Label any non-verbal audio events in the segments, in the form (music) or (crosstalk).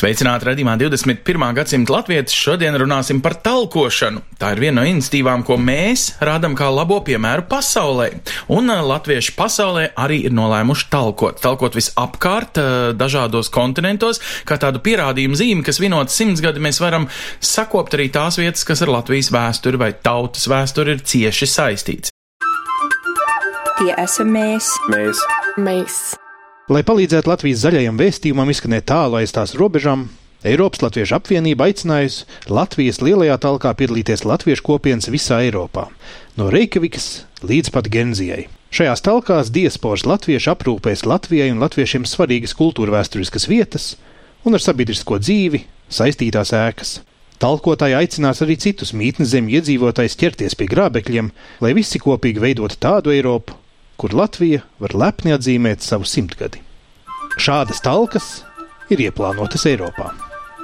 Sveicināti radījumā 21. gadsimta latvietis. Šodien runāsim par talkošanu. Tā ir viena no iniciatīvām, ko mēs rādām kā labo piemēru pasaulē. Un uh, latvieši pasaulē arī ir nolēmuši talkot. Talkot visapkārt, uh, dažādos kontinentos, kā tādu pierādījumu zīmi, kas vinot simts gadi, mēs varam sakopt arī tās vietas, kas ar Latvijas vēsturi vai tautas vēsturi ir cieši saistīts. Tie esam mēs. Mēs. Mēs. Lai palīdzētu Latvijas zaļajam vēstījumam izskanēt tālu aiz tās robežām, Eiropas Latviešu apvienība aicinājusi Latvijas lielajā talkā piedalīties latviešu kopienas visā Eiropā, no Reikavikas līdz pat Genzijai. Šajās talkās diasporas latvieši aprūpēs Latvijai un latviešiem svarīgas kultūra vēsturiskas vietas un ar sabiedrisko dzīvi saistītās ēkas. Talkotāji aicinās arī citus mītnes zemju iedzīvotājus ķerties pie grābekļiem, lai visi kopīgi veidotu tādu Eiropu, kur Latvija var lepni atzīmēt savu simtgadi. Šādas talkas ir ieplānotas Eiropā.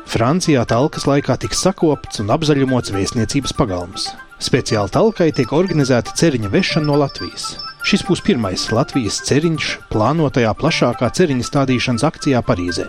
Francijā talkas laikā tiks sakopts un apzaļumots vēstniecības pagalms. Speciāli talkai tiek organizēta ceriņa vešana no Latvijas. Šis būs pirmais Latvijas ceriņš plānotajā plašākā ceriņa stādīšanas akcijā Parīzē.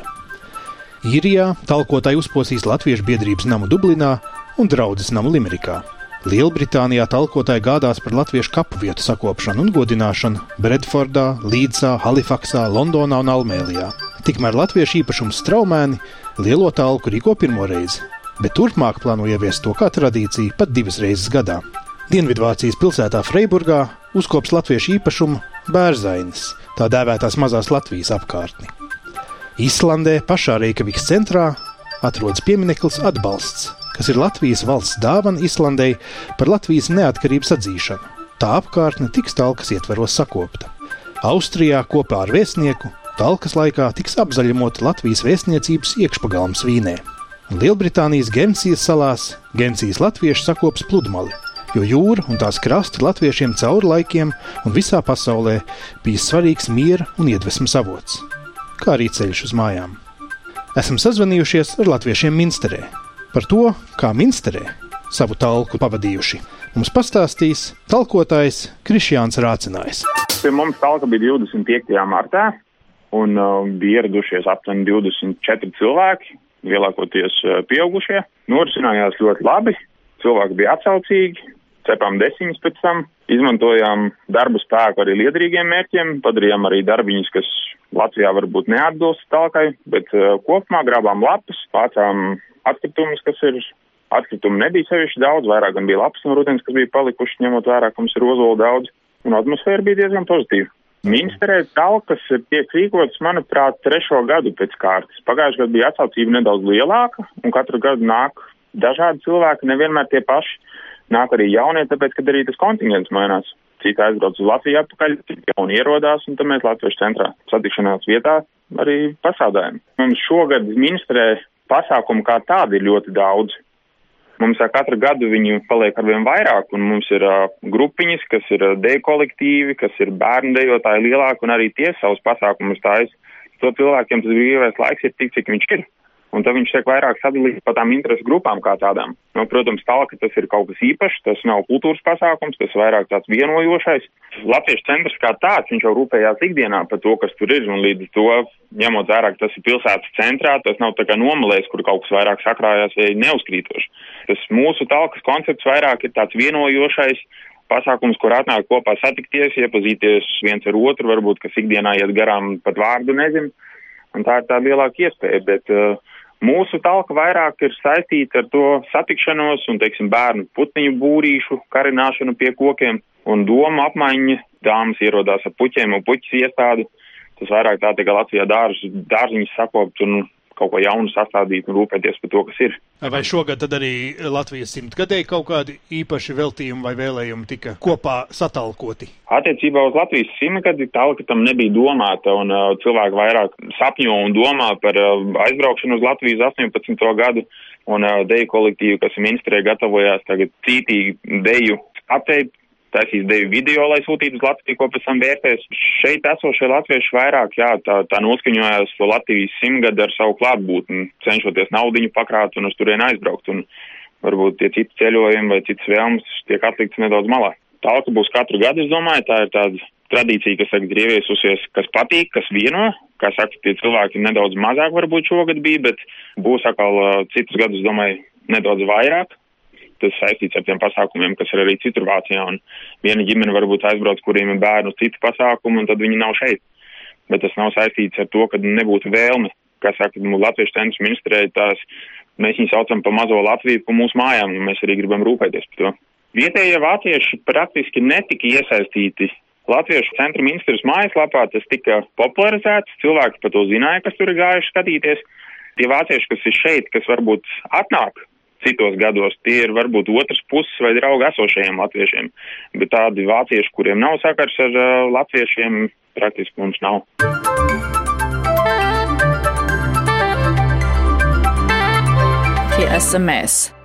Īrijā talkotāji uzposīs Latviešu biedrības namu Dublinā un draudzes namu Limerikā. Lielbritānijā talkotāji gādās par latviešu kapu vietu sakopšanu un godināšanu Bredfordā, Līdzā, Halifaksā, Londonā un Almēlijā. Tikmēr latviešu īpašums straumēni lielo talku rīko pirmo reizi, bet turpmāk plāno ieviest to kā tradīciju pat divas reizes gadā. Dienvidvācijas pilsētā Freiburgā uzkops latviešu īpašumu Bērzainis, tā dēvētās mazās Latvijas apkārtni. Islandē pašā Reikavikas centrā atrodas piemineklis atbalsts, kas ir Latvijas valsts dāvana Islandei par Latvijas neatkarības atzīšanu. Tā apkārtne tiks talkas ietveros sakopta. Austrijā kopā ar vēstnieku talkas laikā tiks apzaļumota Latvijas vēstniecības iekšpagalms Vīnē. Lielbritānijas Gensijas salās Gensijas latvieši sakops pludmali, jo jūra un tās krasti latviešiem cauri laikiem un visā pasaulē bija svarīgs miera un iedvesmas avots, kā arī ceļš uz mājām. Esam sazvanījušies ar latviešiem Minsterē, Par to, kā Minsterē savu talku pavadījuši, mums pastāstīs talkotājs Krišjāns Rācinājs. Pie mums talka bija 25. martā, un uh, bija ieradušies aptuveni 24 cilvēki, lielākoties uh, pieaugušie. Norisinājās ļoti labi, cilvēki bija atsaucīgi, cepām desiņas pēc tam, izmantojām darbu spēku arī liederīgiem mērķiem, padarījām arī darbiņus, kas Latvijā varbūt neatbilst talkai, bet uh, kopumā grābām lapas, vācām atkritumus, kas ir. Atkritumu nebija sevišķi daudz, vairāk gan bija lapas no rudens, kas bija palikuši, ņemot vērā, ka mums ir ozolu daudz, un atmosfēra bija diezgan pozitīva. Minsterē talkas tiek rīkotas, manuprāt, trešo gadu pēc kārtas. Pagājušajā gadā bija atsaucība nedaudz lielāka, un katru gadu nāk dažādi cilvēki, nevienmēr tie paši. Nāk arī jaunie, tāpēc, ka arī tas kontingents mainās. Citi aizbrauc uz Latviju atpakaļ, jauni ierodās, un tad mēs Latviešu centrā satikšanās vietā arī pasādājam. Mums šogad ministrē pasākumu kā tādi ir ļoti daudz. Mums ar katru gadu viņi paliek arvien vairāk, un mums ir uh, grupiņas, kas ir uh, deju kolektīvi, kas ir bērnu dejotāji lielāki, un arī tie savus pasākumus tājas. To cilvēkiem tas brīvais laiks ir tik, cik viņš ir. Un tad viņš tiek vairāk sadalīts pa tām interesu grupām kā tādām. Nu, protams, tālāk, tas ir kaut kas īpašs, tas nav kultūras pasākums, tas vairāk tāds vienojošais. Latviešu centrs kā tāds, viņš jau rūpējās ikdienā par to, kas tur ir, un līdz to, ņemot vērā, ka tas ir pilsētas centrā, tas nav tā kā nomalēs, kur kaut kas vairāk sakrājās vai neuzkrītoši. Tas mūsu talkas koncepts vairāk ir tāds vienojošais, pasākums, kur atnāk kopā satikties, iepazīties viens ar otru, varbūt, kas ikdienā iet garām pat vārdu nezinu. Un tā ir tā lielāka iespēja, bet uh, mūsu talka vairāk ir saistīta ar to satikšanos un, teiksim, bērnu putniņu būrīšu, karināšanu pie kokiem un domu apmaiņa. Dāmas ierodās ar puķiem un puķis iestādi. Tas vairāk tā tikai Latvijā dārz, dārziņas sakopt un kaut ko jaunu sastādīt un rūpēties par to, kas ir. Vai šogad tad arī Latvijas simtgadēji kaut kādi īpaši veltījumi vai vēlējumi tika kopā satalkoti? Attiecībā uz Latvijas simtgadi talka tam nebija domāta, un uh, cilvēki vairāk sapņo un domā par uh, aizbraukšanu uz Latvijas 18. gadu. un uh, deju kolektīvi, kas ministrē gatavojās tagad cītīgi deju apteikt, taisīs deju video, lai sūtītu uz Latviju, ko pēc tam vērtēs. Šeit esošie latvieši vairāk, jā, tā, tā noskaņojās Latvijas simtgadu ar savu klātbūtni, cenšoties naudiņu pakrāt un uz turien aizbraukt. Un varbūt tie citi ceļojumi vai citas vēlmes tiek atlikts nedaudz malā. Talka būs katru gadu, es domāju, tā ir tāda tradīcija, kas ir ieviesusies, kas patīk, kas vieno. Kā saka, tie cilvēki nedaudz mazāk varbūt šogad bija, bet būs atkal citus gadus, domāju, nedaudz vairāk. Tas saistīts ar tiem pasākumiem, kas ir arī citur Vācijā. Un viena ģimene varbūt aizbrauc, kuriem ir bērnu citu pasākumu, un tad viņi nav šeit. Bet tas nav saistīts ar to, ka nebūtu vēlme. Kā saka, nu, Latviešu centrs ministrē tās, mēs viņu saucam pa mazo Latviju, pa mūsu mājām, un mēs arī gribam rūpēties par to. Vietējie vācieši praktiski netika iesaistīti Latviešu centra ministrs mājaslapā tas tika popularizēts, cilvēki par to zināja, kas tur ir gājuši skatīties. Tie vācieši, kas ir šeit, kas varbūt atnāk citos gados, tie ir varbūt otras puses vai draugi esošajiem latviešiem, bet tādi vācieši, kuriem nav sakars ar uh, latviešiem, praktiski mums nav. Tie mēs.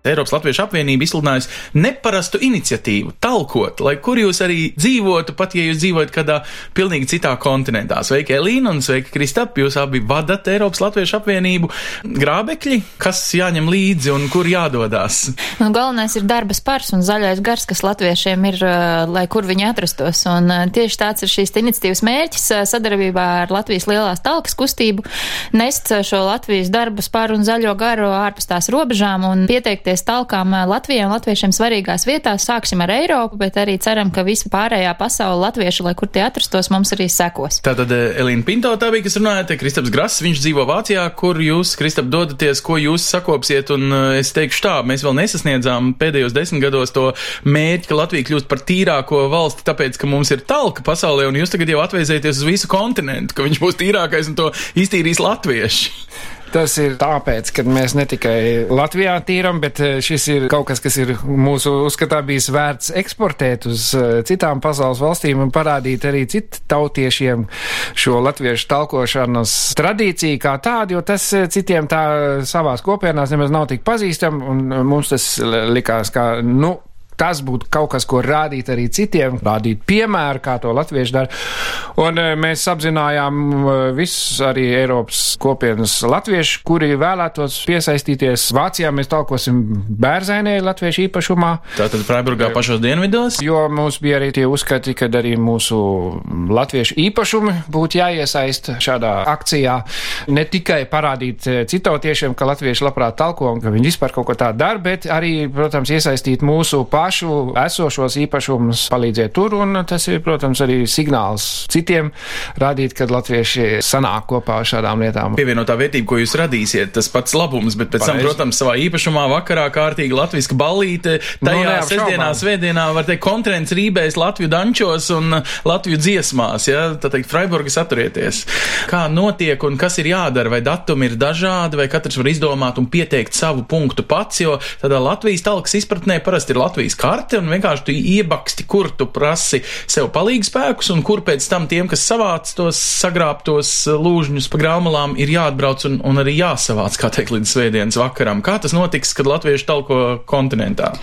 Eiropas Latviešu apvienība izsludinājusi neparastu iniciatīvu, talkot, lai kur jūs arī dzīvotu, pat ja jūs dzīvojat kādā pilnīgi citā kontinentā. Sveiki, Elīna, un sveiki, Kristap, jūs abi vadat Eiropas Latviešu apvienību. Grābekļi, kas jāņem līdzi un kur jādodās? Nu, galvenais ir darba spars un zaļais gars, kas latviešiem ir, lai kur viņi atrastos. Un tieši tāds ir šīs iniciatīvas mērķis sadarbībā ar Latvijas lielās talkas kustību nest šo Latvijas darba sparu un zaļo garu ārpus tās robežām un pieteikties pieteikties talkām Latvijai un latviešiem svarīgās vietās. Sāksim ar Eiropu, bet arī ceram, ka visa pārējā pasaule latvieši, lai kur tie atrastos, mums arī sekos. Tātad Elīna Pinto tā bija, kas runāja, te Kristaps Grass, viņš dzīvo Vācijā, kur jūs, Kristap, dodaties, ko jūs sakopsiet, un es teikšu tā, mēs vēl nesasniedzām pēdējos desmit gados to mērķi, ka Latvija kļūst par tīrāko valsti, tāpēc, ka mums ir talka pasaulē, un jūs tagad jau atvēsēties uz visu kontinentu, ka viņš būs tīrākais un to iztīrīs latvieši. Tas ir tāpēc, ka mēs ne tikai Latvijā tīram, bet eh, šis ir kaut kas, kas ir mūsu uzskatā bijis vērts eksportēt uz eh, citām pasaules valstīm un parādīt arī citu tautiešiem šo latviešu talkošanas tradīciju kā tādu, jo tas eh, citiem tā savās kopienās nemaz nav tik pazīstam, un mums tas likās kā, nu, tas būtu kaut kas, ko rādīt arī citiem, rādīt piemēru, kā to latvieši dara. Un e, mēs apzinājām e, visus arī Eiropas kopienas latviešu, kuri vēlētos piesaistīties. Vācijā mēs talkosim bērzainē latviešu īpašumā. Tātad Freiburgā e, pašos dienvidos? Jo mums bija arī tie uzskati, ka arī mūsu latviešu īpašumi būtu jāiesaist šādā akcijā. Ne tikai parādīt citautiešiem, ka latvieši labprāt talko un ka viņi vispār kaut ko tādu dara, bet arī, protams, iesaistīt mūsu pašu pašu esošos īpašumus palīdzēt tur, un tas ir, protams, arī signāls citiem rādīt, kad latvieši sanāk kopā ar šādām lietām. Pievienotā vērtība, ko jūs radīsiet, tas pats labums, bet pēc Pareiz. tam, protams, savā īpašumā vakarā kārtīgi latviska ballīte, tajā no, nu, sestdienā, svētdienā var teikt kontrents rībēs Latviju dančos un Latviju dziesmās, ja, tā teikt, Freiburgas atturieties. Kā notiek un kas ir jādara, vai datumi ir dažādi, vai katrs var izdomāt un pieteikt savu punktu pats, jo tādā Latvijas talkas izpratnē parasti ir Latvijas karte un vienkārši tu iebaksti, kur tu prasi sev palīgu spēkus un kur pēc tam tiem, kas savāc tos sagrābtos lūžņus pa graumalām, ir jāatbrauc un, un arī jāsavāc, kā teikt, līdz svētdienas vakaram. Kā tas notiks, kad latvieši talko kontinentā?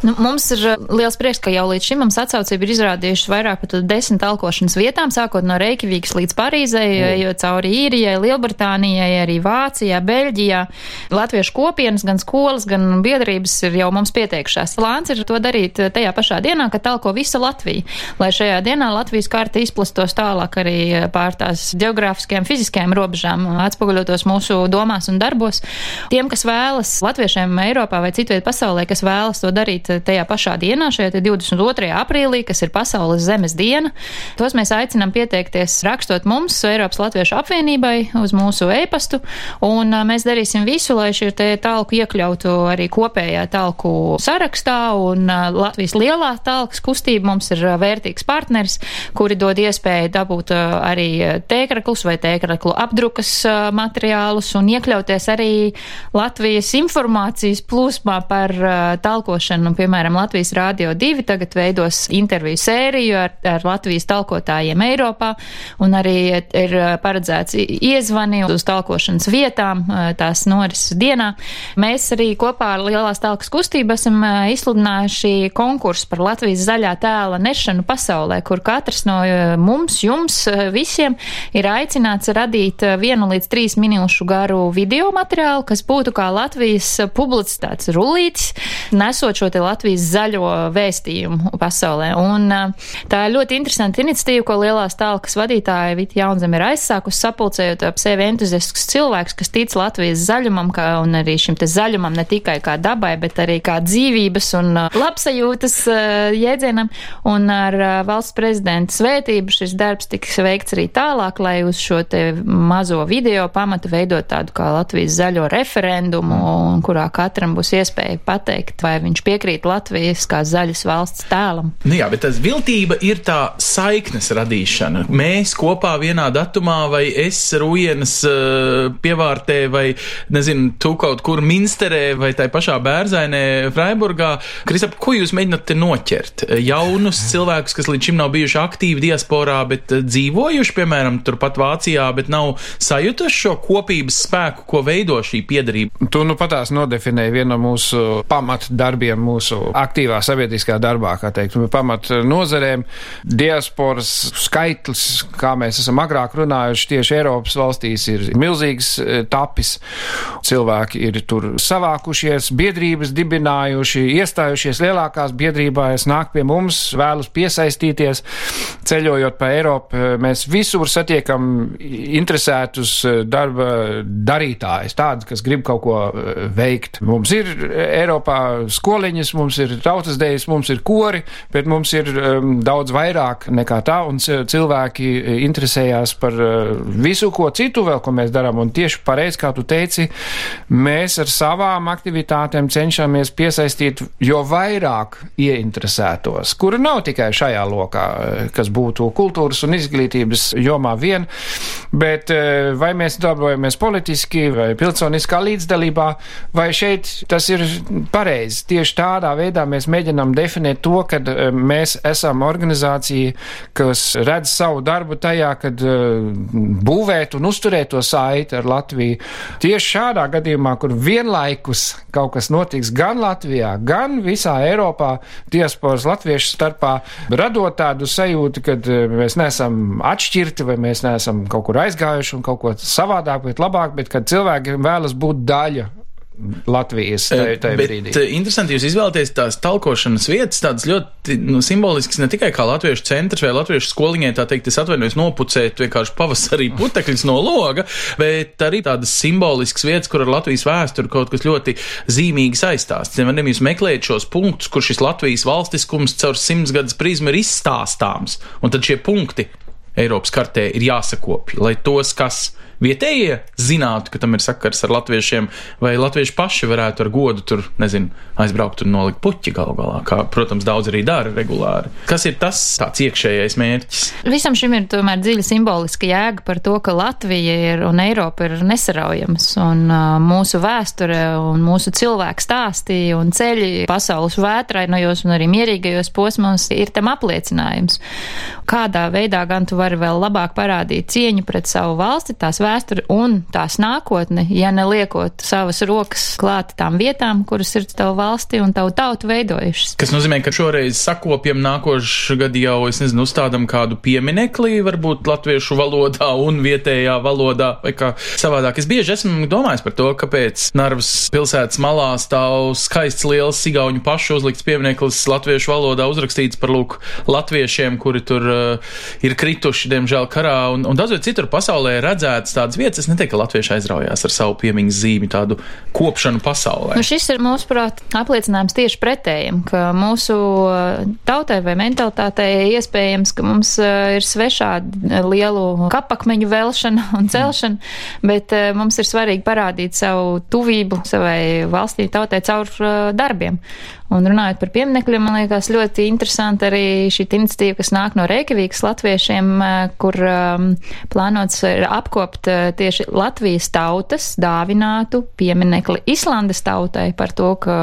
Nu, mums ir uh, liels prieks, ka jau līdz šim mums atsaucība ir izrādījuši vairāk par desmit talkošanas vietām, sākot no Reikivīgas līdz Parīzai, mm. jo cauri Īrijai, Lielbritānijai, arī Vācijā, Beļģijā. Latviešu kopienas, gan skolas, gan biedrības ir jau mums pieteikšās. Plāns ir to darīt uh, tajā pašā dienā, kad talko visa Latvija, lai šajā dienā Latvijas karta izplastos tālāk arī uh, pār tās geogrāfiskajām, fiziskajām robežām, atspoguļotos mūsu domās un darbos. Tiem, kas vēlas latviešiem Eiropā vai citviet pasaulē, kas vēlas to darīt tajā pašā dienā, šajā 22. aprīlī, kas ir Pasaules zemes diena. Tos mēs aicinām pieteikties rakstot mums, Eiropas Latviešu apvienībai, uz mūsu e-pastu, un mēs darīsim visu, lai šī talku iekļautu arī kopējā talku sarakstā, un uh, Latvijas lielā talkas kustība mums ir vērtīgs partneris, kuri dod iespēju dabūt arī tēkraklus vai tēkraklu apdrukas materiālus un iekļauties arī Latvijas informācijas plūsmā par talkošanu. Piemēram, Latvijas Rādio 2 tagad veidos interviju sēriju ar, ar Latvijas talkotājiem Eiropā un arī ir uh, paredzēts iezvani uz talkošanas vietām tās norises dienā. Mēs arī kopā ar Lielās talkas kustību esam izsludinājuši konkursu par Latvijas zaļā tēla nešanu pasaulē, kur katrs no mums, jums, visiem ir aicināts radīt vienu līdz trīs minūšu garu video materiālu, kas būtu kā Latvijas publicitātes rullītis, nesot šo te Latvijas zaļo vēstījumu pasaulē. Un tā ir ļoti interesanta iniciatīva, ko Lielās talkas vadītāja Vita Jaunzem ir aizsākusi sapulcējot ap sevi entuziastisks cilvēks, kas tic Latvijas zaļumam, kā, un arī šim te zaļumam ne tikai kā dabai, bet arī kā dzīvības un labsajūtas jēdzienam. Un ar valsts prezidenta svētību šis darbs tiks veikts arī tālāk, lai uz šo te mazo video pamatu veidot tādu kā Latvijas zaļo referendumu, kurā katram būs iespēja pateikt, vai viņš piekrīt Latvijas kā zaļas valsts tēlam. Nu jā, bet tas viltība ir tā saiknes radīšana. Mēs kopā vienā datumā vai es Rujienas pievārtē vai, nezinu, tu kaut kur Minsterē vai tai pašā Bērzainē, Freiburgā. Kristap, ko jūs mēģināt te noķert? Jaunus cilvēkus, kas līdz šim nav bijuši aktīvi diasporā, bet eh, dzīvojuši, piemēram, turpat Vācijā, bet nav sajutuši šo kopības spēku, ko veido šī piedarība. Tu nu patās nodefinēji vienu no mūsu pamatdarbiem, mūsu aktīvā sabiedriskā darbā, kā teikt, pamat nozarēm, diasporas skaitlis, kā mēs esam agrāk runājuši, tieši Eiropas valstīs ir milzīgs eh, tapis. Cilvēki ir tur savākušies, biedrības dibinājuši, iestājušies lielākās biedrībās, nāk pie mums, vēlas piesaistīties. Ceļojot pa Eiropu, mēs visur satiekam interesētus eh, darba darītājus, tādus, kas grib kaut ko veikt. Mums ir Eiropā skoliņas, mums ir tautas dēļas, mums ir kori, bet mums ir um, daudz vairāk nekā tā, un cilvēki interesējās par uh, visu, ko citu vēl, ko mēs darām, un tieši pareizi, kā tu teici, mēs ar savām aktivitātēm cenšamies piesaistīt jo vairāk ieinteresētos, kuri nav tikai šajā lokā, kas būtu kultūras un izglītības jomā vien, bet eh, vai mēs darbojamies politiski vai pilsoniskā līdzdalībā, vai šeit tas ir pareizi. Tieši tādā veidā mēs mēģinām definēt to, ka eh, mēs esam organizācija, kas redz savu darbu tajā, kad eh, būvēt un uzturēt to saiti ar Latviju. Tieši šādā gadījumā, kur vienlaikus kaut kas notiks gan Latvijā, gan visā Eiropā, diasporas latviešu starpā, radot tādu sajūtu, ka eh, mēs neesam atšķirti vai mēs neesam kaut kur aizgājuši un kaut ko savādāk, bet labāk, bet kad cilvēki vēlas būt daļa Latvijas tajā, tajā Bet, brīdī. eh, Interesanti, jūs izvēlaties tās talkošanas vietas, tādas ļoti nu, simboliskas, ne tikai kā latviešu centrs vai latviešu skoliņai, tā teikt, es atvainojos nopucēt vienkārši pavasarī (laughs) putekļus no loga, bet arī tādas simboliskas vietas, kur ar Latvijas vēsturi kaut kas ļoti zīmīgi saistās. Ciemēram, jūs meklējat šos punktus, kur šis Latvijas valstiskums caur simtsgadus prizmu ir izstāstāms, un tad šie punkti Eiropas kartē ir jāsakopja, lai tos, kas vietējie zinātu, ka tam ir sakars ar latviešiem, vai latvieši paši varētu ar godu tur, nezinu, aizbraukt un nolikt puķi galu galā, kā, protams, daudz arī dara regulāri. Kas ir tas tāds iekšējais mērķis? Visam šim ir tomēr dziļa simboliska jēga par to, ka Latvija ir un Eiropa ir nesaraujamas, un uh, mūsu vēsture un mūsu cilvēku stāstī un ceļi pasaules vētrainojos un arī mierīgajos posmos ir tam apliecinājums. Kādā veidā gan tu vari vēl labāk parādīt cieņu pret savu valsti, tās vēsturi un tās nākotni, ja neliekot savas rokas klāt tām vietām, kuras ir tavu valsti un tavu tautu veidojušas. Kas nozīmē, ka šoreiz sakopjam nākošu gadu jau, es nezinu, uzstādam kādu pieminekli, varbūt latviešu valodā un vietējā valodā, vai kā savādāk. Es bieži esmu domājis par to, kāpēc Narvas pilsētas malā stāv skaists liels sigauņu pašu uzlikts piemineklis latviešu valodā uzrakstīts par lūk latviešiem, kuri tur uh, ir krituši, diemžēl, karā, un, un dažviet citur pasaulē redzēts tādas vietas. Es neteiktu, ka latvieši aizraujās ar savu piemiņas zīmi, tādu kopšanu pasaulē. Nu, šis ir, mūsuprāt, apliecinājums tieši pretējiem, ka mūsu tautai vai mentalitātei iespējams, ka mums ir svešā lielu kapakmeņu velšana un celšana, bet mums ir svarīgi parādīt savu tuvību savai valstī, tautai caur darbiem. Un runājot par pieminekļiem, man liekas ļoti interesanti arī šī iniciatīva, kas nāk no Reikavīgas latviešiem, eh, kur um, plānots ir apkopt uh, tieši Latvijas tautas dāvinātu pieminekli Islandes tautai par to, ka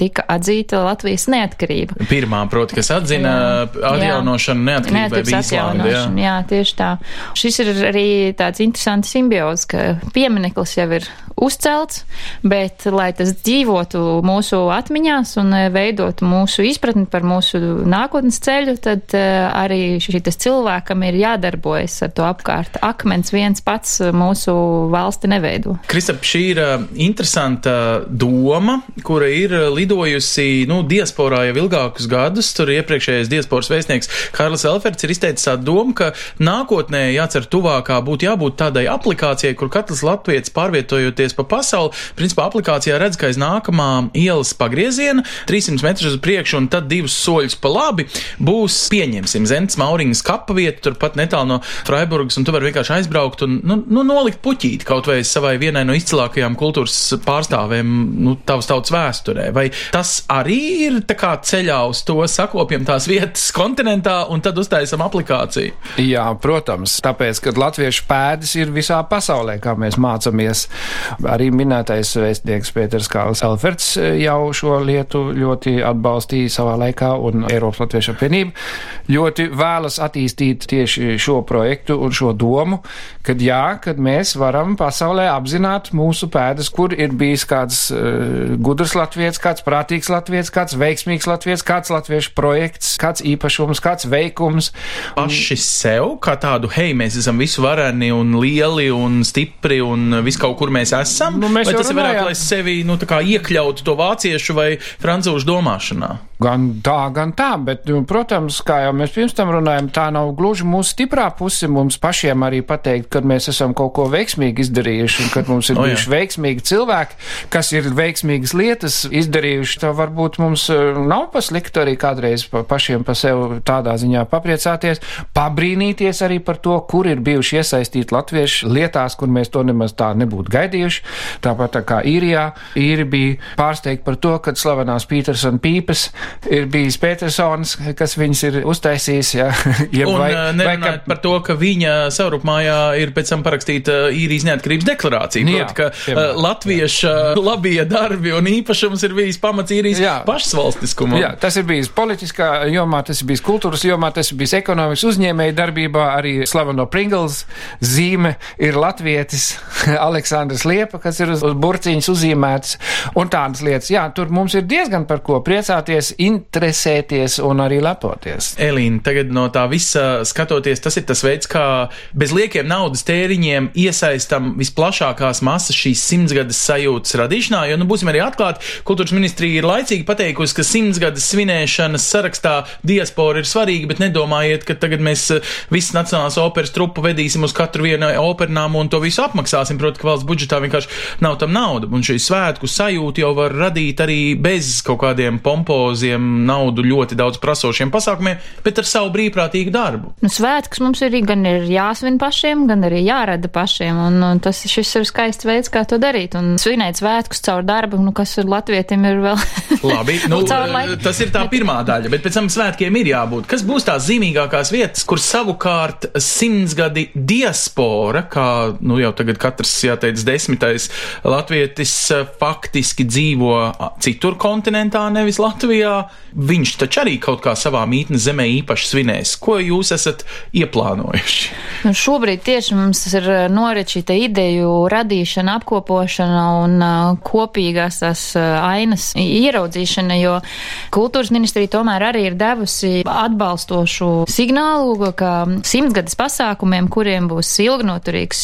tika atzīta Latvijas neatkarība. Pirmā, proti, kas atzina atjaunošanu neatkarībai bija Islanda. Jā. jā, tieši tā. Šis ir arī tāds interesants simbiozs, ka piemineklis jau ir uzcelts, bet lai tas dzīvotu mūsu atmiņās, mūsdienās un eh, veidot mūsu izpratni par mūsu nākotnes ceļu, tad eh, arī šis cilvēkam ir jādarbojas ar to apkārt. Akmens viens pats mūsu valsti neveido. Kristap, šī ir eh, interesanta doma, kura ir lidojusi, nu, diasporā jau ilgākus gadus. Tur iepriekšējais diasporas vēstnieks Karls Elferts ir izteicis tādu domu, ka nākotnē jācer tuvākā būtu jābūt tādai aplikācijai, kur katrs latviets pārvietojoties pa pasauli, principā aplikācijā redz, ka aiz nākamā ielas pagrieziena viena, 300 metrus uz priekšu un tad divus soļus pa labi būs, pieņemsim, Zents Mauriņas kapa vieta, turpat netālu no Freiburgas, un tu vari vienkārši aizbraukt un, nu, nu nolikt puķīt kaut vai savai vienai no izcilākajām kultūras pārstāvēm, nu, tavas tautas vēsturē. Vai tas arī ir tā kā ceļā uz to sakopjam tās vietas kontinentā un tad uztaisam aplikāciju? Jā, protams, tāpēc, ka latviešu pēdas ir visā pasaulē, kā mēs mācāmies. Arī minētais vēstnieks Pēters Kāls Elferts jau šo lietu lietu ļoti atbalstīja savā laikā, un Eiropas Latviešu apvienība ļoti vēlas attīstīt tieši šo projektu un šo domu, kad jā, kad mēs varam pasaulē apzināt mūsu pēdas, kur ir bijis kāds uh, gudrs latviets, kāds prātīgs latviets, kāds veiksmīgs latviets, kāds latviešu projekts, kāds īpašums, kāds veikums. Paši sev, kā tādu, hei, mēs esam visu vareni un lieli un stipri un visu kaut kur mēs esam, nu, mēs vai tas runājām. ir vairāk, lai sevi, nu, tā kā iekļautu to vāciešu vai francūžu domāšanā? Gan tā, gan tā, bet, nu, protams, kā jau mēs pirms tam runājam, tā nav gluži mūsu stiprā puse mums pašiem arī pateikt, kad mēs esam kaut ko veiksmīgi izdarījuši un kad mums ir (laughs) oh, bijuši veiksmīgi cilvēki, kas ir veiksmīgas lietas izdarījuši. Tā varbūt mums eh, nav paslikti arī kādreiz pa pašiem pa sev tādā ziņā papriecāties, pabrīnīties arī par to, kur ir bijuši iesaistīti latvieši lietās, kur mēs to nemaz tā nebūtu gaidījuši. Tāpat tā kā īrijā, īri bija pārsteigti par to, ka slavenās Pītersona pīpes ir bijis Petersons, kas viņas ir uztaisījis. Ja, un vai, vai ka... par to, ka viņa savrupmājā ir pēc tam parakstīta īrijas neatkarības deklarācija. Nu, Proti, ka piemēram, uh, latvieša jā. labie darbi un īpašums ir bijis pamats īrijas jā. pašvalstiskumam. Jā, tas ir bijis politiskā jomā, tas ir bijis kultūras jomā, tas ir bijis ekonomikas uzņēmēja darbībā, arī slaveno Pringles zīme ir latvietis (laughs) Aleksandrs Liepa, kas ir uz, uz burciņas uzīmēts un tādas lietas. Jā, tur mums ir diezgan par ko priecāties, interesēties un arī lepoties. Elīna, tagad no tā visa skatoties, tas ir tas veids, kā bez liekiem naudas tēriņiem iesaistam visplašākās masas šīs simtsgades sajūtas radīšanā, jo, nu, būsim arī atklāti, kultūras ministrija ir laicīgi pateikusi, ka simtsgades svinēšanas sarakstā diaspora ir svarīga, bet nedomājiet, ka tagad mēs eh, visas nacionālās operas trupu vedīsim uz katru vienu opernām un to visu apmaksāsim, proti, ka valsts budžetā vienkārši nav tam nauda. Un šī svētku sajūta jau var radīt arī bez kaut kādiem pompoziem, naudu ļoti daudz prasošiem pasākumiem, bet ar savu brīvprātīgu darbu. Nu, svētkus mums ir gan ir jāsvin pašiem, gan arī jārada pašiem, un, un tas šis ir skaists veids, kā to darīt. Un svinēt svētkus caur darbu, nu, kas ir latvietim ir vēl. (laughs) Labi, nu, (laughs) tas ir tā pirmā daļa, bet pēc tam svētkiem ir jābūt. Kas būs tās zīmīgākās vietas, kur savukārt simtsgadi diaspora, kā, nu, jau tagad katrs jāteic desmitais latvietis faktiski dzīvo citur kontinentā, nevis Latvijā. Viņš taču arī kaut kā savā mītnes zemē īpaši svinēs. Ko jūs esat ieplānojuši? Nu, šobrīd tieši mums ir eh, norit šī ideju radīšana, apkopošana un uh, kopīgās tās uh, ainas ieraudzīšana, jo kultūras ministrija tomēr arī ir devusi atbalstošu signālu, ka simtgades pasākumiem, kuriem būs ilgnoturīgs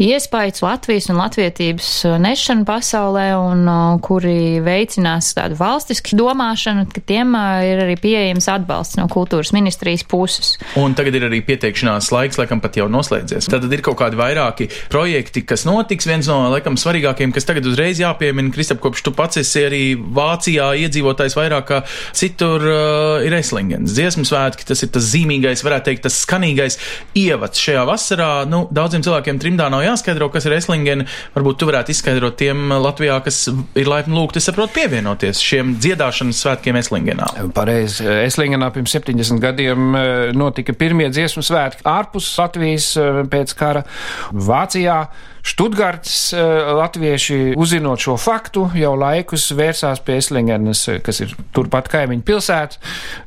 iespējas Latvijas un latvietības nešana pasaulē un kuri veicinās tādu valstisku domāšanu, dziedāšanu, ka tiem ir arī pieejams atbalsts no kultūras ministrijas puses. Un tagad ir arī pieteikšanās laiks, laikam pat jau noslēdzies. Tad ir kaut kādi vairāki projekti, kas notiks. Viens no, laikam, svarīgākiem, kas tagad uzreiz jāpiemina, Kristap, kopš tu pats esi arī Vācijā iedzīvotājs vairāk kā citur, uh, ir Eslingens dziesmu svētki. Tas ir tas zīmīgais, varētu teikt, tas skanīgais ievads šajā vasarā. Nu, daudziem cilvēkiem trimdā nav jāskaidro, kas ir Eslingen. Varbūt tu varētu izskaidrot tiem Latvijā, kas ir laipni lūgti, saprot, pievienoties šiem dziedāšanas svētkiem Eslingenā. Pareizi. Eslingenā pirms 70 gadiem eh, notika pirmie dziesmu svētki ārpus Latvijas eh, pēc kara Vācijā. Študgārts eh, latvieši, uzzinot šo faktu, jau laikus vērsās pie Eslingenes, kas ir turpat kaimiņu pilsēta,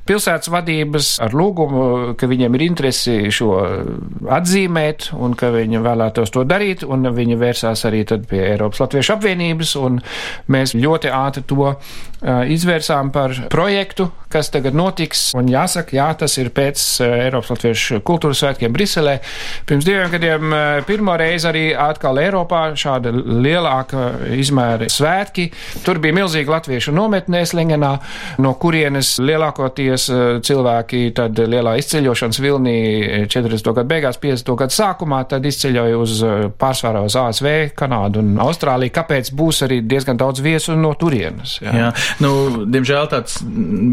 pilsētas vadības ar lūgumu, ka viņiem ir interesi šo atzīmēt un ka viņi vēlētos to darīt, un viņi vērsās arī tad pie Eiropas Latviešu apvienības, un mēs ļoti ātri to izvērsām par projektu, kas tagad notiks, un jāsaka, jā, tas ir pēc Eiropas Latviešu kultūras svētkiem Briselē. Pirms diviem gadiem pirmo reizi arī atkal Eiropā šāda lielāka izmēra svētki. Tur bija milzīga latviešu nometnē Slingenā, no kurienes lielākoties cilvēki tad lielā izceļošanas vilnī 40. gadu beigās, 50. gadu sākumā, tad izceļoja uz pārsvarā uz ASV, Kanādu un Austrāliju. Kāpēc būs arī diezgan daudz viesu no turienes? Jā, jā. Nu, diemžēl tāds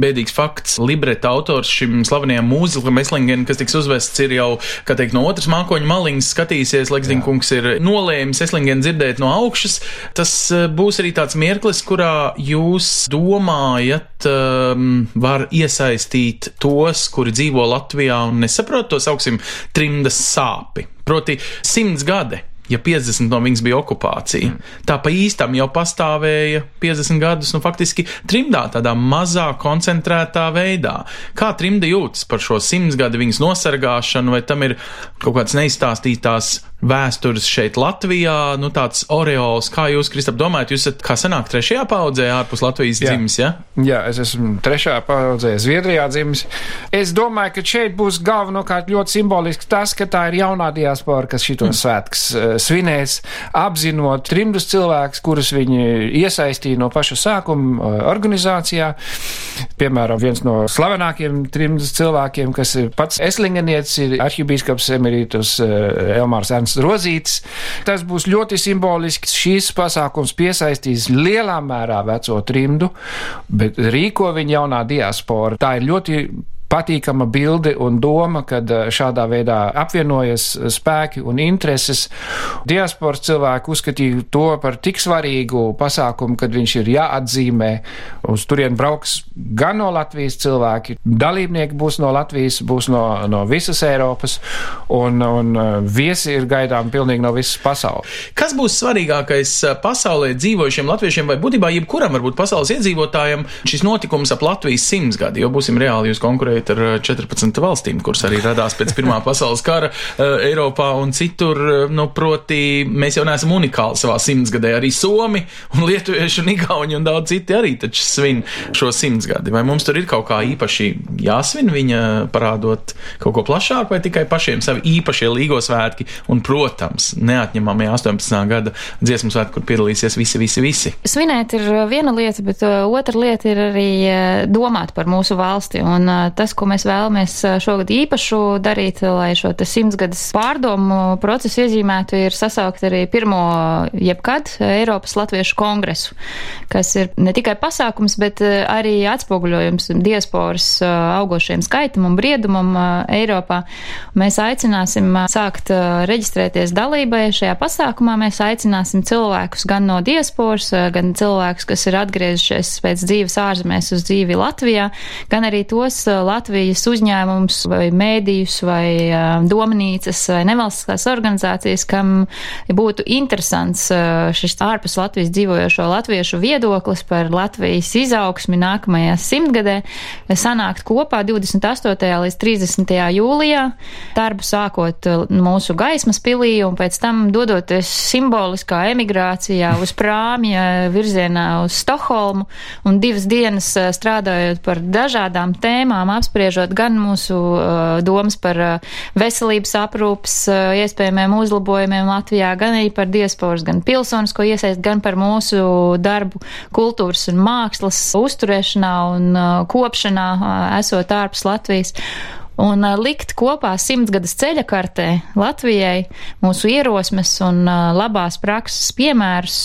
bēdīgs fakts. Libreta autors šim slavenajam mūzikam Eslingen, kas tiks uzvests, ir jau, kā teikt, no otras mākoņa maliņas skatīsies. Leksdinkungs ir nolēmis Eslingen dzirdēt no augšas. Tas būs arī tāds mirklis, kurā jūs domājat, um, var iesaistīt tos, kuri dzīvo Latvijā un nesaprot to sauksim trimdas sāpi. Proti, simts gadi ja 50 no viņas bija okupācija. Mm. Tā pa īstam jau pastāvēja 50 gadus, nu faktiski trimdā tādā mazā koncentrētā veidā. Kā trimda jūtas par šo simts gadu viņas nosargāšanu, vai tam ir kaut kāds neizstāstītās vēstures šeit Latvijā, nu tāds oreols, kā jūs, Kristap, domājat, jūs esat kā senāk trešajā paudzē ārpus Latvijas Jā. dzimis, ja? Jā, es esmu trešajā paudzē Zviedrijā dzimis. Es domāju, ka šeit būs galvenokārt ļoti simboliski tas, ka tā ir jaunā diaspora, kas šitos mm. svētkus uh, svinēs, apzinot trimdus cilvēkus, kurus viņi iesaistīja no paša sākuma uh, organizācijā. Piemēram, viens no slavenākiem trimdus cilvēkiem, kas ir pats eslingenietis, ir arhibīskaps emerītus uh, Elmārs Ernsts Rozītis. Tas būs ļoti simbolisks. Šīs pasākums piesaistīs lielā mērā veco trimdu, bet rīko viņa jaunā diaspora. Tā ir ļoti patīkama bilde un doma, kad šādā veidā apvienojas spēki un intereses. Diasporas cilvēki uzskatīja to par tik svarīgu pasākumu, kad viņš ir jāatzīmē. Uz turien brauks gan no Latvijas cilvēki, dalībnieki būs no Latvijas, būs no, no visas Eiropas, un, un viesi ir gaidām pilnīgi no visas pasaules. Kas būs svarīgākais pasaulē dzīvojušiem latviešiem vai būtībā jebkuram varbūt pasaules iedzīvotājiem šis notikums ap Latvijas simtsgadi, jo būsim reāli jūs konkurējat ar 14 valstīm, kuras arī radās pēc Pirmā (laughs) pasaules kara Eiropā un citur, nu, proti, mēs jau neesam unikāli savā simtsgadē, arī Somi un Lietuvieši un Igauni un daudz citi arī taču svin šo simtsgadi. Vai mums tur ir kaut kā īpaši jāsvin viņa parādot kaut ko plašāku vai tikai pašiem savi īpašie līgo svētki un, protams, neatņemamie 18. gada dziesmu svētki, kur piedalīsies visi, visi, visi. Svinēt ir viena lieta, bet otra lieta ir arī domāt par mūsu valsti. Un tas, ko mēs vēlamies šogad īpašu darīt, lai šo simtsgadus pārdomu procesu iezīmētu, ir sasaukt arī pirmo jebkad Eiropas Latviešu kongresu, kas ir ne tikai pasākums, bet arī atspoguļojums diasporas augošiem skaitam un briedumam Eiropā. Mēs aicināsim sākt reģistrēties dalībai šajā pasākumā. Mēs aicināsim cilvēkus gan no diasporas, gan cilvēkus, kas ir atgriezušies pēc dzīves ārzemēs uz dzīvi Latvijā, gan arī tos Latvijas uzņēmums vai mēdījus vai uh, domnīcas vai nevalstiskās organizācijas, kam būtu interesants uh, šis ārpus Latvijas dzīvojošo latviešu viedoklis par Latvijas izaugsmi nākamajā simtgadē, sanākt kopā 28. līdz 30. jūlijā, darbu sākot mūsu gaismas pilī un pēc tam dodoties simboliskā emigrācijā uz prāmja virzienā uz Stokholmu un divas dienas strādājot par dažādām tēmām, apspriest apspriežot gan mūsu domas par veselības aprūpas iespējamiem uzlabojumiem Latvijā, gan arī par diasporas, gan pilsonisko iesaist, gan par mūsu darbu kultūras un mākslas uzturēšanā un kopšanā, esot ārpus Latvijas un likt kopā simtgadas ceļa kartē Latvijai mūsu ierosmes un labās prakses piemērus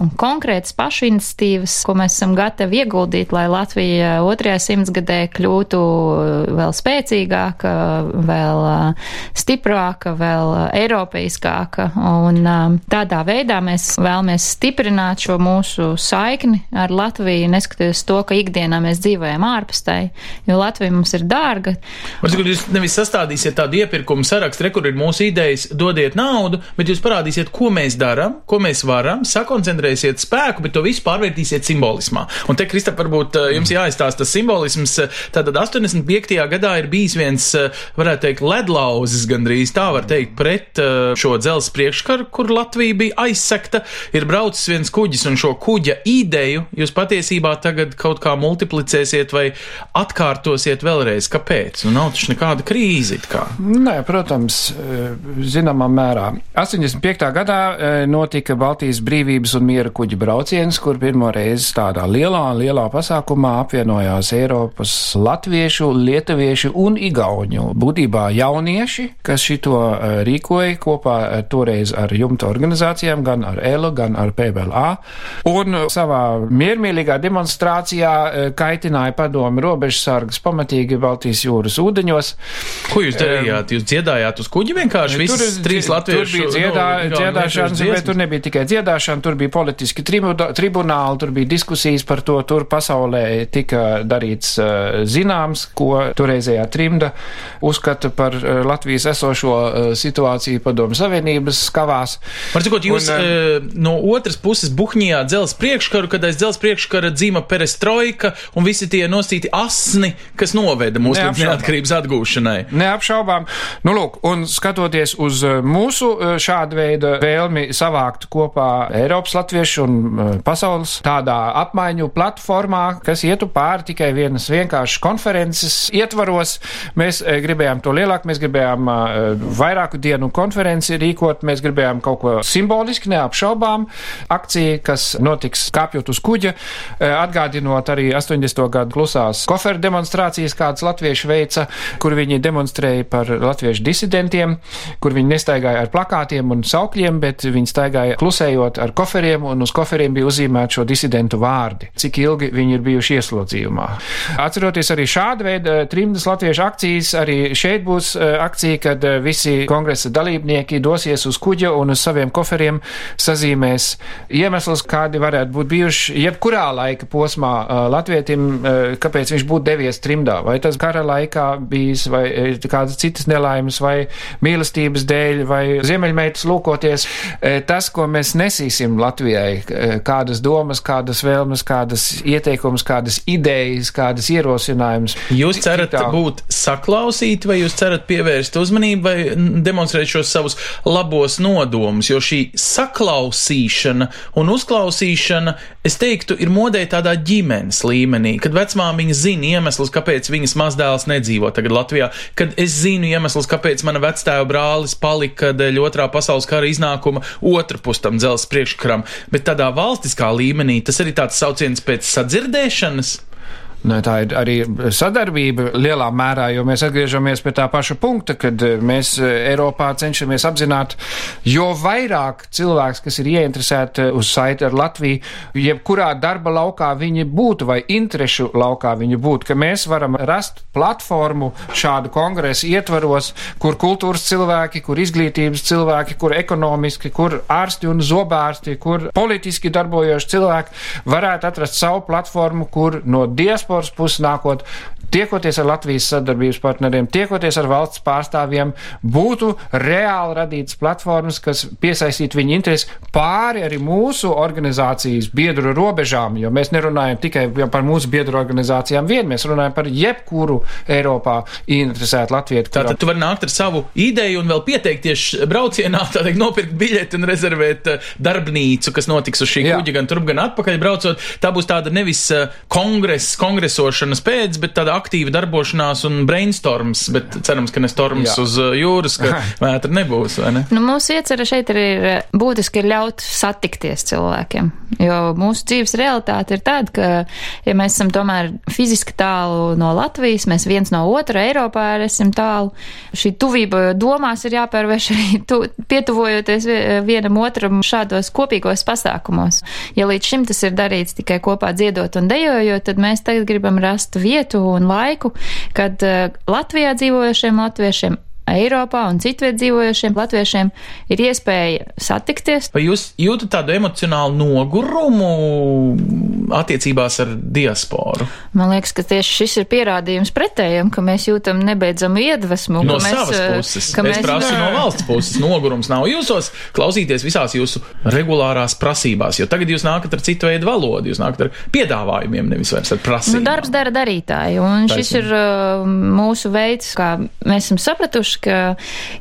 un konkrētas pašu iniciatīvas, ko mēs esam gatavi ieguldīt, lai Latvija otrajā simtgadē kļūtu vēl spēcīgāka, vēl stiprāka, vēl eiropeiskāka. Un tādā veidā mēs vēlamies stiprināt šo mūsu saikni ar Latviju, neskatoties to, ka ikdienā mēs dzīvojam ārpus tai, jo Latvija mums ir dārga. Varbūt, ka jūs nevis sastādīsiet tādu iepirkumu sarakstu, re, kur ir mūsu idejas, dodiet naudu, bet jūs parādīsiet, ko mēs darām, ko mēs varam, sakoncentrēsiet spēku, bet to visu pārvērtīsiet simbolismā. Un te, Kristap, varbūt eh, jums jāizstāsta tas simbolisms. Tātad 85. gadā ir bijis viens, eh, varētu teikt, ledlauzis gandrīz tā var teikt, pret eh, šo dzelzs priekškaru, kur Latvija bija aizsekta, ir braucis viens kuģis un šo kuģa ideju jūs patiesībā tagad kaut kā multiplicēsiet vai atkārtosiet vēlreiz. Kāpēc? Nu, nav taču nekāda krīze. Nē, protams, eh, zināmā mērā. 85. gadā eh, notika Baltijas brīvības un miera kuģa brauciens, kur pirmo reizi tādā lielā, lielā pasākumā apvienojās Eiropas latviešu, lietuviešu un igauņu. Būtībā jaunieši, kas šito eh, rīkoja kopā toreiz ar jumta organizācijām, gan ar ELO, gan ar PBLA, un savā miermīlīgā demonstrācijā kaitināja padomi robežsargas pamatīgi Baltijas jūras ūdeņos gados. Ko jūs darījāt? Jūs dziedājāt uz kuģi vienkārši? Tur, Viss trīs latviešu. Tur bija dziedā, no, dziedāšanas, bet tur nebija tikai dziedāšana, tur bija politiski tribunāli, tur bija diskusijas par to, tur pasaulē tika darīts uh, zināms, ko toreizējā trimda uzskata par uh, Latvijas esošo uh, situāciju padomu savienības skavās. Par cikot jūs un, no otras puses buhņījāt dzels priekškaru, kad aiz dzels priekškara dzīma perestroika un visi tie nosīti asni, kas noveda mūs līdz neatkarības atgūšanai. Neapšaubām. Nu, lūk, un skatoties uz eh, mūsu eh, šādu veidu vēlmi savākt kopā Eiropas latviešu un eh, pasaules tādā apmaiņu platformā, kas ietu pāri tikai vienas vienkāršas konferences ietvaros, mēs gribējām to lielāk, mēs gribējām vairāku dienu konferenci rīkot, mēs gribējām kaut ko simboliski, neapšaubām, akciju, kas notiks kāpjot uz kuģa, atgādinot arī 80. gadu klusās koferu demonstrācijas, kādas latvieši veica, kur viņi demonstrēja par latviešu disidentiem, kur viņi nestaigāja ar plakātiem un saukļiem, bet viņi staigāja klusējot ar koferiem, un uz koferiem bija uzzīmēti šo disidentu vārdi, cik ilgi viņi ir bijuši ieslodzījumā. Atceroties arī šādu veidu eh, trimdas latviešu akcijas, arī šeit būs eh, akcija, kad eh, visi kongresa dalībnieki dosies uz kuģa un uz saviem koferiem sazīmēs iemeslus, kādi varētu būt bijuši jebkurā laika posmā latvietim, kāpēc viņš būtu devies trimdā. Vai tas kara laikā bija bijis, vai e, kādas citas nelaimes, vai mīlestības dēļ, vai ziemeļmeitas lūkoties. E, tas, ko mēs nesīsim Latvijai, e, kādas domas, kādas vēlmes, kādas ieteikumus, kādas idejas, kādas ierosinājumus. Jūs cerat tā... būt saklausīti, vai jūs cerat pievērst uzmanību, vai demonstrēt šos savus labos nodomus, jo šī saklausīšana un uzklausīšana, es teiktu, ir modē tādā ģimenes līmenī, kad vecmāmiņa zina iemeslus, kāpēc viņas mazdēls nedzīvo tagad Latvijā, kad es zinu iemeslus, kāpēc mana vectēva brālis palika dēļ otrā pasaules kara iznākuma otra pustam dzelzs priekškaram, bet tādā valstiskā līmenī tas arī tāds sauciens pēc sadzirdēšanas. Nu, tā ir arī sadarbība lielā mērā, jo mēs atgriežamies pie tā paša punkta, kad eh, mēs eh, Eiropā cenšamies apzināt, jo vairāk cilvēks, kas ir ieinteresēti uz saiti ar Latviju, jebkurā darba laukā viņi būtu vai interešu laukā viņi būtu, ka mēs varam rast platformu šādu kongresu ietvaros, kur kultūras cilvēki, kur izglītības cilvēki, kur ekonomiski, kur ārsti un zobārsti, kur politiski darbojoši cilvēki varētu atrast savu platformu, kur no diasporas diasporas puses nākot, tiekoties ar Latvijas sadarbības partneriem, tiekoties ar valsts pārstāvjiem, būtu reāli radītas platformas, kas piesaistītu viņu interesi pāri arī mūsu organizācijas biedru robežām, jo mēs nerunājam tikai par mūsu biedru organizācijām vien, mēs runājam par jebkuru Eiropā interesētu latvietu. Tātad tu vari nākt ar savu ideju un vēl pieteikties braucienā, (laughs) tā teikt, nopirkt biļeti un rezervēt eh, darbnīcu, kas notiks uz šī Jā. kuģa gan turp, gan atpakaļ braucot. Tā būs tāda nevis eh, kongress, kongresošanas pēc, bet tāda aktīva darbošanās un brainstorms, bet cerams, ka ne storms Jā. uz uh, jūras, ka (laughs) vētra nebūs, vai ne? Nu, mūsu iecerē šeit arī ir eh, būtiski ir ļaut satikties cilvēkiem, jo mūsu dzīves realitāte ir tāda, ka, ja mēs esam tomēr fiziski tālu no Latvijas, mēs viens no otra Eiropā arī esam tālu, šī tuvība domās ir jāpērvērš arī (laughs) tu, pietuvojoties vie- vienam otram šādos kopīgos pasākumos. Ja līdz šim tas ir darīts tikai kopā dziedot un dejojot, tad mēs tagad gribam rast vietu un laiku, kad uh, Latvijā dzīvojošiem latviešiem Eiropā un citviet dzīvojošiem latviešiem ir iespēja satikties. Vai jūs jūtat tādu emocionālu nogurumu attiecībās ar diasporu? Man liekas, ka tieši šis ir pierādījums pretējiem, ka mēs jūtam nebeidzamu iedvesmu. No mēs, savas eh, puses. ka Es mēs- prasu no valsts puses. Nogurums nav jūsos klausīties visās jūsu regulārās prasībās, jo tagad jūs nākat ar citu veidu valodu, jūs nākat ar piedāvājumiem, nevis vairs ar Nu, prasībām. darbs dara darītāju, un šis Taisnība. ir uh, mūsu veids, kā mēs esam sapratuši, ka,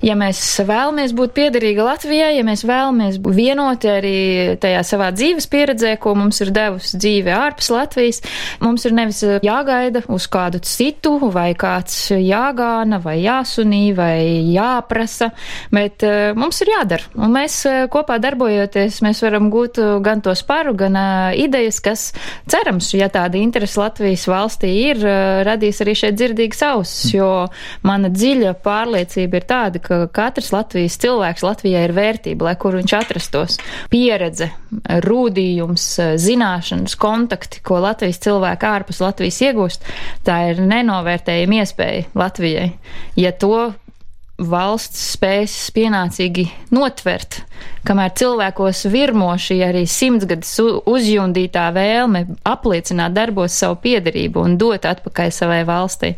ja mēs vēlamies būt piederīgi Latvijai, ja mēs vēlamies būt vienoti arī tajā savā dzīves pieredzē, ko mums ir devusi dzīve ārpus Latvijas, mums ir nevis jāgaida uz kādu citu, vai kāds jāgāna, vai jāsunī, vai jāprasa, bet uh, mums ir jādara. Un mēs uh, kopā darbojoties, mēs varam gūt uh, gan to sparu, gan idejas, kas cerams, ja tāda interese Latvijas valstī ir, radīs arī šeit dzirdīgas ausis, jo mana dziļa pārliecība ir tāda, ka katrs Latvijas cilvēks Latvijai ir vērtība, lai kur viņš atrastos. Pieredze, rūdījums, zināšanas, kontakti, ko Latvijas cilvēki ārpus Latvijas iegūst, tā ir nenovērtējama iespēja Latvijai. Ja to valsts spēs pienācīgi notvert, kamēr cilvēkos virmo šī arī simtsgadus uzjundītā vēlme apliecināt darbos savu piederību un dot atpakaļ savai valstī.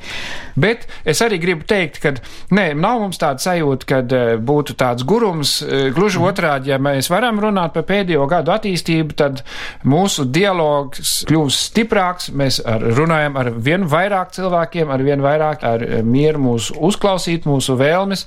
Bet es arī gribu teikt, ka nē, nav mums tāda sajūta, ka uh, būtu tāds gurums. Uh, gluži otrādi, ja mēs varam runāt par pēdējo gadu attīstību, tad mūsu dialogs kļūst stiprāks. Mēs ar, runājam ar vien vairāk cilvēkiem, ar vien vairāk ar eh, mieru mūsu uzklausīt, mūsu vēlmes.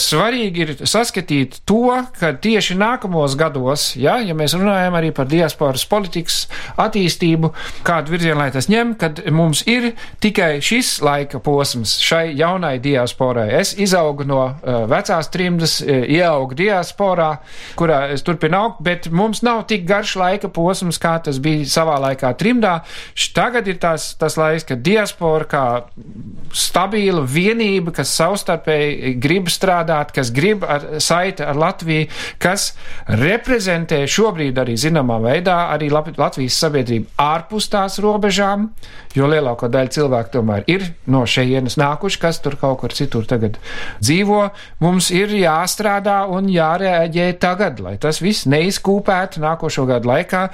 Svarīgi ir saskatīt to, ka tieši nākamos gados, ja, ja mēs runājam arī par diasporas politikas attīstību, kādu virzienu lai tas ņem, kad mums ir tikai šis laika posms šai jaunai diasporai. Es izaugu no uh, vecās trimdas, uh, ieaugu diasporā, kurā es turpinu augt, bet mums nav tik garš laika posms, kā tas bija savā laikā trimdā. Tagad ir tas, tas laiks, kad diaspora kā stabila vienība, kas savstarpēji grib strādāt, kas grib ar saiti ar Latviju, kas reprezentē šobrīd arī zināmā veidā arī Latvijas sabiedrību ārpus tās robežām, jo lielāko daļu cilvēku tomēr ir no šejienes nākuši, kas tur kaut kur citur tagad dzīvo. Mums ir jāstrādā un jārēģē tagad, lai tas viss neizkūpētu nākošo gadu laikā.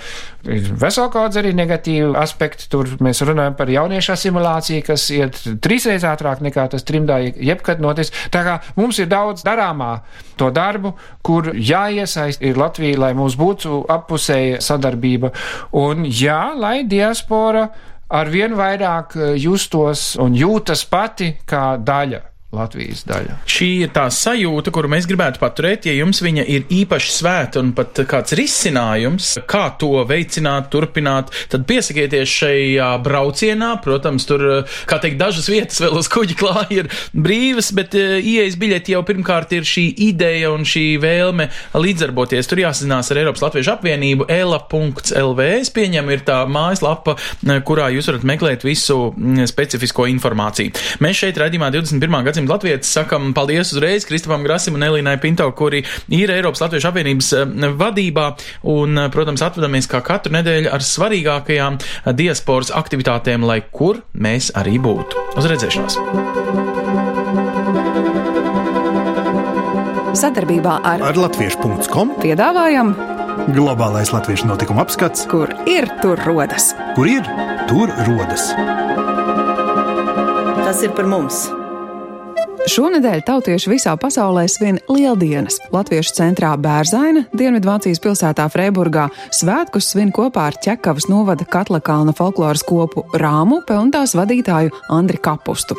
Ir vesela kaudz arī negatīvu aspektu. Tur mēs runājam par jauniešu asimilāciju, kas iet trīsreiz ātrāk nekā tas trimdā jebkad notiks. Tā kā mums ir daudz darāmā to darbu, kur jāiesaist ir Latvija, lai mums būtu appusēja sadarbība. Un jā, lai diaspora ar vien vairāk eh, justos un jūtas pati kā daļa. Latvijas daļa. Šī ir tā sajūta, kuru mēs gribētu paturēt, ja jums viņa ir īpaši svēta un pat kāds risinājums, kā to veicināt, turpināt, tad piesakieties šajā braucienā. Protams, tur, kā teikt, dažas vietas vēl uz kuģa klāja ir brīvas, bet eh, ieejas biļeti jau pirmkārt ir šī ideja un šī vēlme līdzdarboties. Tur jāsazinās ar Eiropas Latviešu apvienību ela.lv. Es pieņemu, ir tā mājaslapa, kurā jūs varat meklēt visu mm, specifisko informāciju. Mēs šeit redzījumā 21. gadsimta latvietis sakam paldies uzreiz Kristupam Grasim un Elīnai Pinto, kuri ir Eiropas Latviešu apvienības eh, vadībā un, eh, protams, atvedamies kā katru nedēļu ar svarīgākajām eh, diasporas aktivitātēm, lai kur mēs arī būtu. Uz redzēšanos! Sadarbībā ar, Ar latviešu.com piedāvājam, globālais latviešu notikuma apskats, kur ir tur rodas. kur ir tur rodas. Tas ir par mums! thank you Šonadēļ tautieši visā pasaulē svin lieldienas. Latviešu centrā Bērzaina, Dienvidvācijas pilsētā Freiburgā, svētkus svin kopā ar Čekavas novada Katlakalna folkloras kopu Rāmupe un tās vadītāju Andri Kapustu.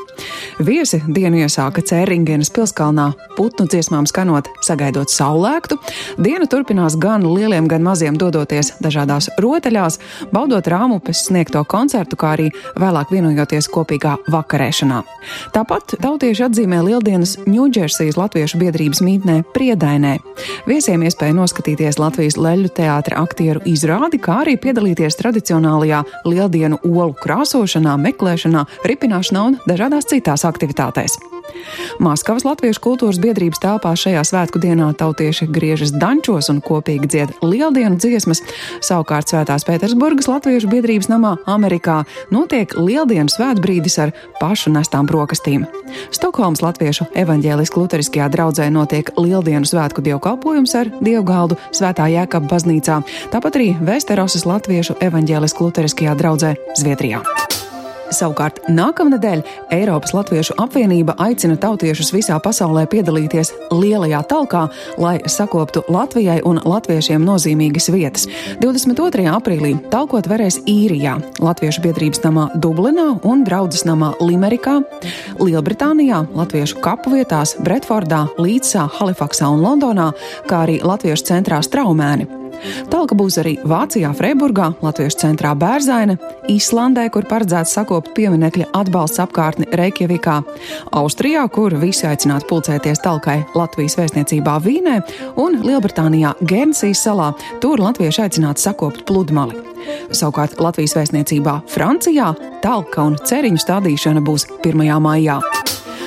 Viesi dienu iesāka Cēringenas pilskalnā, putnu dziesmām skanot, sagaidot saulēktu. Diena turpinās gan lieliem, gan maziem dodoties dažādās rotaļās, baudot Rāmupes sniegto koncertu, kā arī vēlāk vienojoties kopīgā vakarēšanā. Tāpat tautieši atzīmē atzīmē Lieldienas Ņūdžersijas Latviešu biedrības mītnē Priedainē. Viesiem iespēja noskatīties Latvijas leļu teātra aktieru izrādi, kā arī piedalīties tradicionālajā Lieldienu olu krāsošanā, meklēšanā, ripināšanā un dažādās citās aktivitātēs. Maskavas Latviešu kultūras biedrības telpā šajā svētku dienā tautieši griežas dančos un kopīgi dzied lieldienu dziesmas. Savukārt Svētās Pētersburgas Latviešu biedrības namā Amerikā notiek lieldienu svētbrīdis ar pašu nestām brokastīm. Stokholmas Latviešu evaņģēliskā luteriskajā draudzē notiek lieldienu svētku dievkalpojums ar dievgaldu Svētā Jēkaba baznīcā, tāpat arī Vesterosas Latviešu evaņģēliskā luteriskajā draudzē Zviedrijā. Savukārt nākamnedēļ Eiropas Latviešu apvienība aicina tautiešus visā pasaulē piedalīties lielajā talkā, lai sakoptu Latvijai un latviešiem nozīmīgas vietas. 22. aprīlī talkot varēs īrijā, Latviešu biedrības namā Dublinā un draudzes namā Limerikā, Lielbritānijā, Latviešu kapu vietās Bretfordā, Līdzsā, Halifaksā un Londonā, kā arī Latviešu centrā Straumēni. Talka būs arī Vācijā, Freiburgā, Latviešu centrā Bērzaina, Īslandē, kur paredzēts sakopt pieminekļa atbalsts apkārtni Reikjavikā, Austrijā, kur visi aicināti pulcēties talkai Latvijas vēstniecībā Vīnē, un Lielbritānijā Guernsijas salā, tur latvieši aicināti sakopt pludmali. Savukārt Latvijas vēstniecībā Francijā talka un ceriņu stādīšana būs 1. maijā.